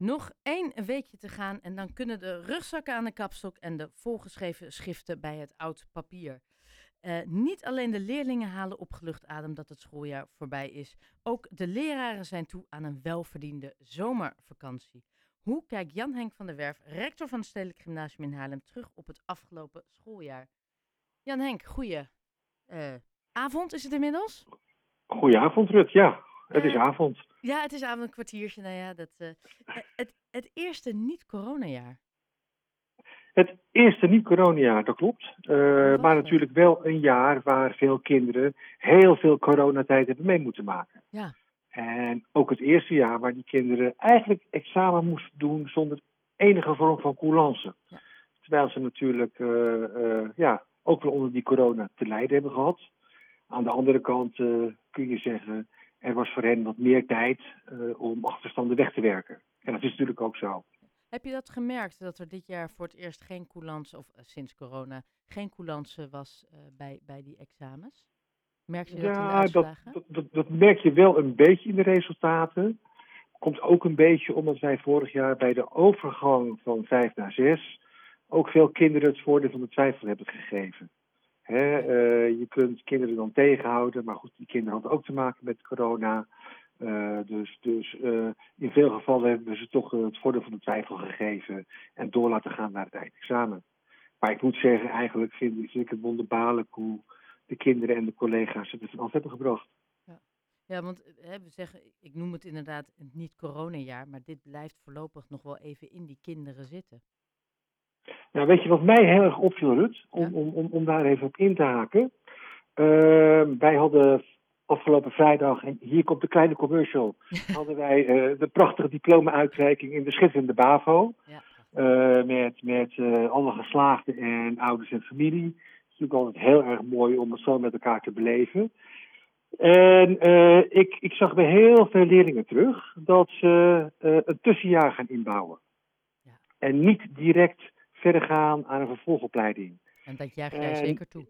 Nog één weekje te gaan en dan kunnen de rugzakken aan de kapstok en de volgeschreven schriften bij het oud papier. Uh, niet alleen de leerlingen halen opgelucht adem dat het schooljaar voorbij is. Ook de leraren zijn toe aan een welverdiende zomervakantie. Hoe kijkt Jan-Henk van der Werf, rector van het Stedelijk Gymnasium in Haarlem, terug op het afgelopen schooljaar? Jan-Henk, goeie uh, avond is het inmiddels? Goedenavond, Rut. Ja, het is avond. Ja, het is avond, een kwartiertje. Nou ja, dat, uh, het, het eerste niet-coronajaar. Het eerste niet-coronajaar, dat klopt. Uh, maar natuurlijk wel een jaar waar veel kinderen heel veel coronatijd hebben mee moeten maken. Ja. En ook het eerste jaar waar die kinderen eigenlijk examen moesten doen zonder enige vorm van coulance. Ja. Terwijl ze natuurlijk uh, uh, ja, ook wel onder die corona te lijden hebben gehad. Aan de andere kant kun je zeggen, er was voor hen wat meer tijd om achterstanden weg te werken. En dat is natuurlijk ook zo. Heb je dat gemerkt, dat er dit jaar voor het eerst geen coulance, of uh, sinds corona, geen coulance was uh, bij, bij die examens? Merk je dat ja, in de uitslagen? Dat, dat, dat, merk je wel een beetje in de resultaten. Komt ook een beetje omdat wij vorig jaar bij de overgang van vijf naar zes ook veel kinderen het voordeel van de twijfel hebben gegeven. Uh, je kunt kinderen dan tegenhouden, maar goed, die kinderen hadden ook te maken met corona. Uh, dus dus uh, in veel gevallen hebben we ze toch het voordeel van de twijfel gegeven en door laten gaan naar het eindexamen. Maar ik moet zeggen, eigenlijk vind, ik het wonderbaarlijk hoe de kinderen en de collega's het vanaf hebben gebracht. Ja, ja want hè, we zeggen, ik noem het inderdaad niet coronajaar, maar dit blijft voorlopig nog wel even in die kinderen zitten. Nou, weet je wat mij heel erg opviel, Rut, om, ja? om, om, om daar even op in te haken? Uh, wij hadden afgelopen vrijdag, en hier komt de kleine commercial, hadden wij uh, de prachtige diploma-uitreiking in de schitterende BAVO. Ja. Uh, met met uh, alle geslaagden en ouders en familie. Het is natuurlijk altijd heel erg mooi om het zo met elkaar te beleven. En ik, ik zag bij heel veel leerlingen terug dat ze een tussenjaar gaan inbouwen. Ja. En niet direct verder gaan aan een vervolgopleiding. En dat juich jij zeker toe.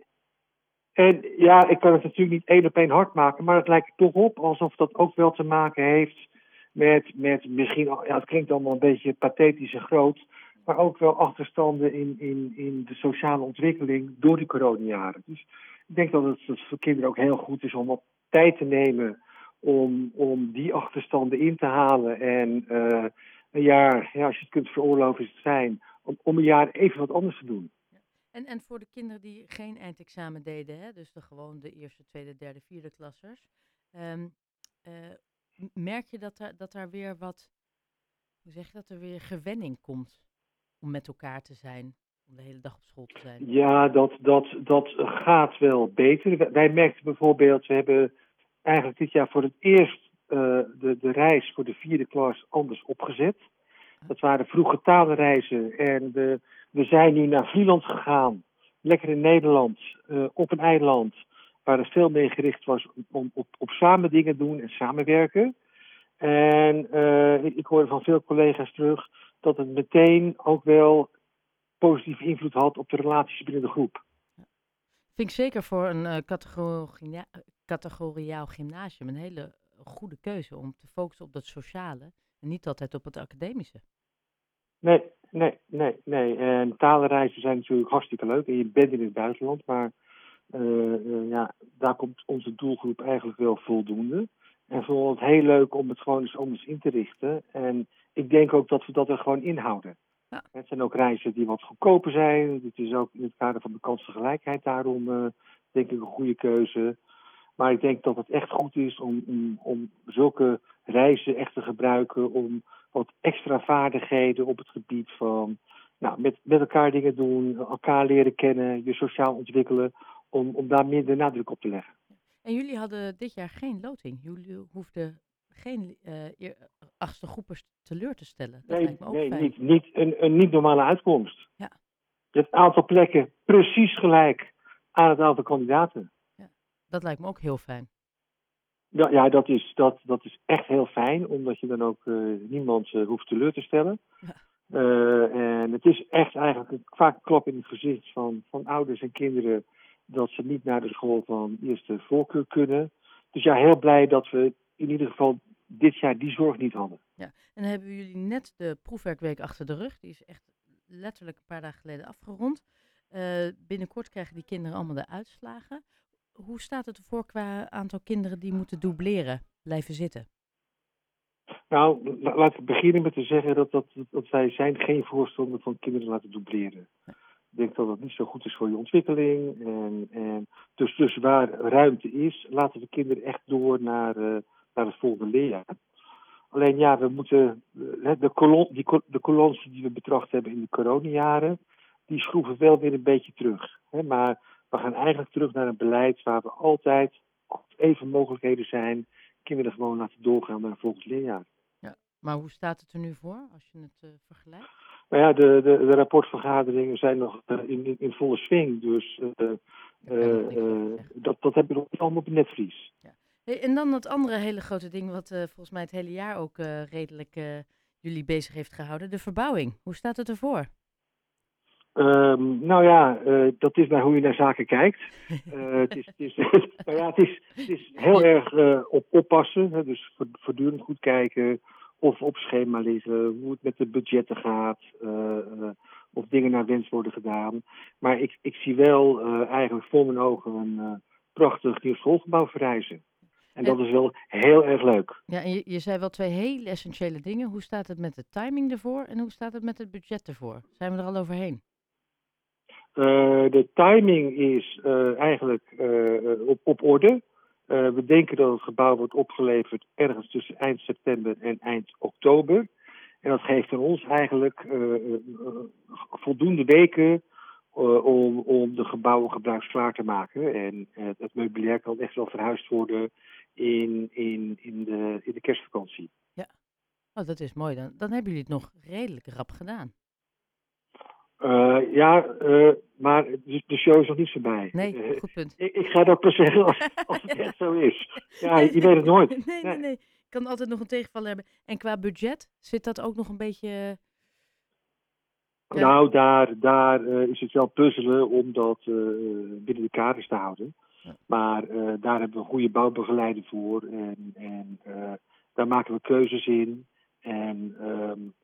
En ja, ik kan het natuurlijk niet één op één hard maken, maar het lijkt toch op alsof dat ook wel te maken heeft met, met misschien, ja, het klinkt allemaal een beetje pathetisch en groot, maar ook wel achterstanden in, in, in de sociale ontwikkeling door die coronajaren. Dus ik denk dat het, het voor kinderen ook heel goed is om wat tijd te nemen om, om die achterstanden in te halen. En uh, een jaar, ja, als je het kunt veroorloven, is het fijn om, om een jaar even wat anders te doen. En, en voor de kinderen die geen eindexamen deden, hè, dus de gewoon de eerste, tweede, derde, vierde klassers, um, uh, merk je dat er, dat er weer wat, hoe zeg je dat, er weer gewenning komt om met elkaar te zijn, om de hele dag op school te zijn? Ja, dat, dat, dat gaat wel beter. Wij merkten bijvoorbeeld, we hebben eigenlijk dit jaar voor het eerst uh, de, de reis voor de vierde klas anders opgezet. Dat waren vroege talenreizen en we, zijn nu naar Vlieland gegaan. Lekker in Nederland, uh, op een eiland, waar het veel meer gericht was om op, op samen dingen doen en samenwerken. En uh, ik hoorde van veel collega's terug dat het meteen ook wel positieve invloed had op de relaties binnen de groep. Vind ik zeker voor een uh, categoria categoriaal gymnasium een hele goede keuze om te focussen op dat sociale en niet altijd op het academische. Nee, nee, nee, nee. En talenreizen zijn natuurlijk hartstikke leuk en je bent in het buitenland, maar uh, uh, ja, daar komt onze doelgroep eigenlijk wel voldoende. En vonden het heel leuk om het gewoon eens anders in te richten. En ik denk ook dat we dat er gewoon inhouden. Ja. Het zijn ook reizen die wat goedkoper zijn. Het is ook in het kader van de kansengelijkheid daarom uh, denk ik een goede keuze. Maar ik denk dat het echt goed is om, om, om zulke reizen echt te gebruiken om wat extra vaardigheden op het gebied van nou, met, met elkaar dingen doen, elkaar leren kennen, je sociaal ontwikkelen, om, om daar minder nadruk op te leggen. En jullie hadden dit jaar geen loting. Jullie hoefden geen uh, achtste groepers teleur te stellen. Dat nee, lijkt me ook nee fijn. niet, niet, een, een niet normale uitkomst. Ja. Een aantal plekken precies gelijk aan het aantal kandidaten. Dat lijkt me ook heel fijn. Ja, ja dat, is, dat, dat is echt heel fijn, omdat je dan ook uh, niemand uh, hoeft teleur te stellen. Ja. Uh, en het is echt eigenlijk een, vaak een klap in het gezicht van, van ouders en kinderen dat ze niet naar de school van eerste voorkeur kunnen. Dus ja, heel blij dat we in ieder geval dit jaar die zorg niet hadden. Ja, en dan hebben jullie net de proefwerkweek achter de rug. Die is echt letterlijk een paar dagen geleden afgerond. Uh, binnenkort krijgen die kinderen allemaal de uitslagen. Hoe staat het ervoor qua aantal kinderen die moeten dubleren, blijven zitten? Nou, laat ik beginnen met te zeggen dat, dat, dat wij zijn geen voorstander van kinderen laten dubleren. Ik denk dat dat niet zo goed is voor je ontwikkeling. En, en dus, dus waar ruimte is, laten we kinderen echt door naar, uh, naar het volgende leerjaar. Alleen ja, we moeten uh, de, kolon, die, de kolons die we betracht hebben in de coronajaren, die schroeven wel weer een beetje terug. Hè? Maar we gaan eigenlijk terug naar een beleid waar we altijd even mogelijkheden zijn, kinderen gewoon laten doorgaan naar volgend leerjaar. Ja, maar hoe staat het er nu voor als je het uh, vergelijkt? Nou ja, de, de, de rapportvergaderingen zijn nog uh, in, in, volle swing. Dus uh, dat, dat hebben we nog allemaal op netvlies. Ja. Hey, en dan dat andere hele grote ding wat volgens mij het hele jaar ook redelijk jullie bezig heeft gehouden. De verbouwing. Hoe staat het ervoor? Um, nou ja, uh, dat is bij hoe je naar zaken kijkt. Uh, het, is, het, is, nou ja, het, is, het is heel erg uh, op oppassen. Hè, dus voortdurend goed kijken of op schema liggen, hoe het met de budgetten gaat, of dingen naar wens worden gedaan. Maar ik, ik zie wel eigenlijk voor mijn ogen een prachtig nieuw schoolgebouw verrijzen. En dat is wel heel erg leuk. Ja, en je, je zei wel twee hele essentiële dingen. Hoe staat het met de timing ervoor en hoe staat het met het budget ervoor? Zijn we er al overheen? Uh, de timing is uh, eigenlijk uh, op, op orde. we denken dat het gebouw wordt opgeleverd ergens tussen eind september en eind oktober. En dat geeft aan ons eigenlijk voldoende weken om, om de gebouwen gebruiksklaar te maken. En het meubilair kan echt wel verhuisd worden in, in, in, de, in de kerstvakantie. Ja, oh, dat is mooi. Dan, dan hebben jullie het nog redelijk rap gedaan. Uh, ja, uh, maar de show is nog niet voorbij. Nee, uh, goed punt. Ik, ik, ga dat pas zeggen als, als het echt zo is. Ja, je weet het nooit. Nee, nee, nee. Ik kan altijd nog een tegenvaller hebben. En qua budget, zit dat ook nog een beetje... Ja. Nou, daar, daar is het wel puzzelen om dat binnen de kaders te houden. Ja. Maar daar hebben we een goede bouwbegeleider voor. En, en daar maken we keuzes in. En... Um, uh,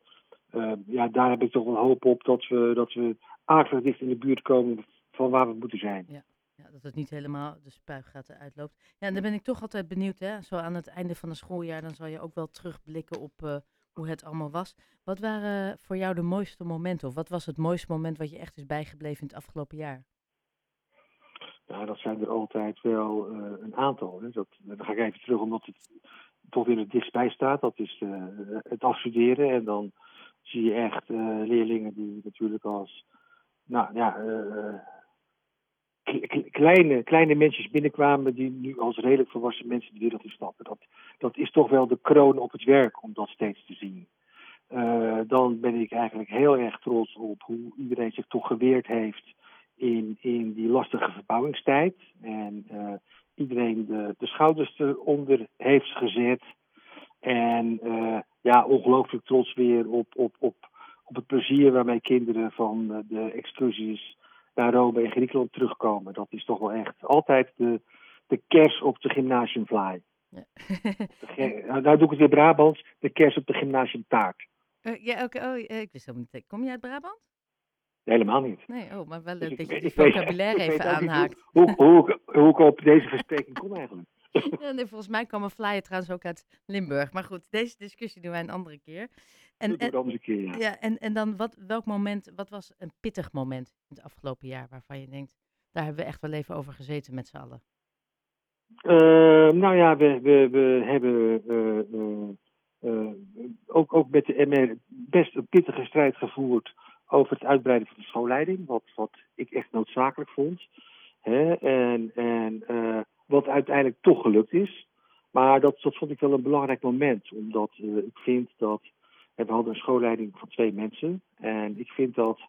ja, daar heb ik toch wel hoop op dat we, dat we akelig dicht in de buurt komen van waar we moeten zijn. Ja. ja dat het niet helemaal de spuigaten uitloopt. Ja, en dan ben ik toch altijd benieuwd, hè? zo aan het einde van het schooljaar, dan zal je ook wel terugblikken op uh, hoe het allemaal was. Wat waren voor jou de mooiste momenten? Of wat was het mooiste moment wat je echt is bijgebleven in het afgelopen jaar? Nou, dat zijn er altijd wel uh, een aantal. Hè. Dat, dan ga ik even terug omdat het toch weer het dichtstbij staat. Dat is uh, het afstuderen en dan zie je echt uh, leerlingen die natuurlijk als nou ja, uh, kleine, kleine mensen binnenkwamen die nu als redelijk volwassen mensen de wereld instappen. Dat, dat is toch wel de kroon op het werk om dat steeds te zien. Dan ben ik eigenlijk heel erg trots op hoe iedereen zich toch geweerd heeft in, in die lastige verbouwingstijd. En iedereen de, de schouders eronder heeft gezet. En ja, ongelooflijk trots weer op, op, op, op het plezier waarmee kinderen van de excursies naar Rome en Griekenland terugkomen. Dat is toch wel echt altijd de, de kers op de gymnasiumfly. Ja. nou, nou doe ik het weer Brabants, de kers op de gymnasiumtaart. Uh, ja, oké. Okay. Oh, ik wist helemaal niet. Kom je uit Brabant? Helemaal niet. Nee, oh, maar wel leuk dus dat je het vocabulaire even aanhaakt. Hoe, hoe, hoe, hoe, ik op deze verspreking kom eigenlijk. nee, volgens mij kwam een flyer trouwens ook uit Limburg. Maar goed, deze discussie doen wij een andere keer. En, en, een andere keer, ja. ja en, en dan, wat, welk moment, wat was een pittig moment in het afgelopen jaar waarvan je denkt, daar hebben we echt wel even over gezeten met z'n allen? Uh, nou ja, we, we, we hebben uh, uh, ook, ook met de MR best een pittige strijd gevoerd over het uitbreiden van de schoolleiding, wat, wat ik echt noodzakelijk vond. Hè? En, en wat uiteindelijk toch gelukt is. Maar dat, dat vond ik wel een belangrijk moment, omdat uh, ik vind dat. We hadden een schoolleiding van twee mensen. En ik vind dat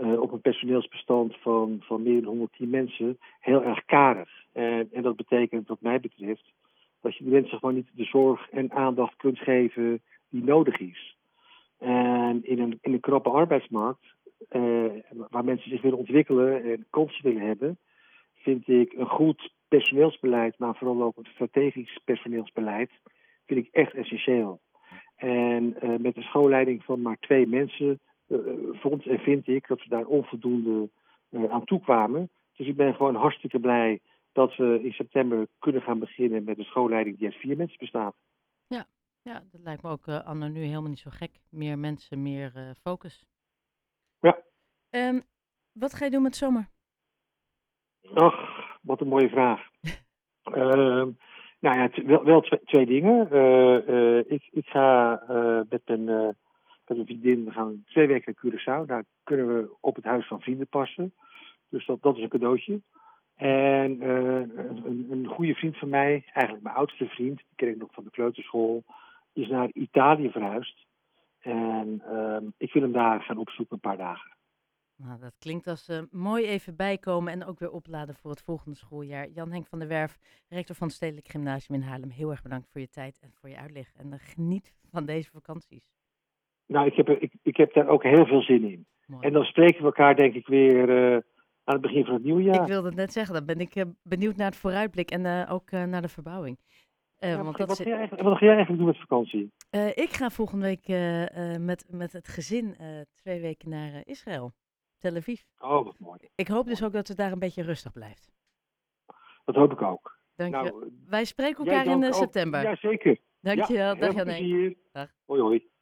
uh, op een personeelsbestand van, van meer dan 110 mensen heel erg karig. En, en dat betekent, wat mij betreft, dat je de mensen gewoon niet de zorg en aandacht kunt geven die nodig is. En in een, in een krappe arbeidsmarkt, uh, waar mensen zich willen ontwikkelen en kansen willen hebben, vind ik een goed personeelsbeleid, maar vooral ook een strategisch personeelsbeleid, vind ik echt essentieel. En eh, met een schoolleiding van maar twee mensen eh, vond en vind ik dat we daar onvoldoende uh, aan toekwamen. Dus ik ben gewoon hartstikke blij dat we in september kunnen gaan beginnen met een schoolleiding die uit vier mensen bestaat. Ja, ja dat lijkt me ook anno nu helemaal niet zo gek. Meer mensen, meer focus. Ja. Um, wat ga je doen met zomer? Ach, wat een mooie vraag. uh, nou ja, wel, wel twee, twee, dingen. Uh, ik, ik, ga met, een, met een vriendin, we gaan twee weken naar Curaçao. Daar kunnen we op het huis van vrienden passen. Dus dat, dat is een cadeautje. En een, een goede vriend van mij, eigenlijk mijn oudste vriend, die ken ik nog van de kleuterschool, is naar Italië verhuisd. En ehm, ik wil hem daar gaan opzoeken een paar dagen. Nou, dat klinkt als uh, mooi even bijkomen en ook weer opladen voor het volgende schooljaar. Jan-Henk van der Werf, rector van het Stedelijk Gymnasium in Haarlem. Heel erg bedankt voor je tijd en voor je uitleg. En uh, geniet van deze vakanties. Nou, ik heb, ik, ik heb daar ook heel veel zin in. Mooi. En dan spreken we elkaar denk ik weer uh, aan het begin van het nieuwe jaar. Ik wilde het net zeggen, dan ben ik benieuwd naar het vooruitblik en ook naar de verbouwing. Ja, want wat, dat ga jij eigenlijk, wat ga jij eigenlijk doen met vakantie? ik ga volgende week met, met het gezin twee weken naar Israël. Tel Aviv. Oh, wat mooi. Ik hoop dus ook dat het daar een beetje rustig blijft. Dat hoop ik ook. Dank je. Nou, Wij spreken elkaar in uh, september. Ja, zeker. Dank je wel. Ja, Dag. Hoi, hoi.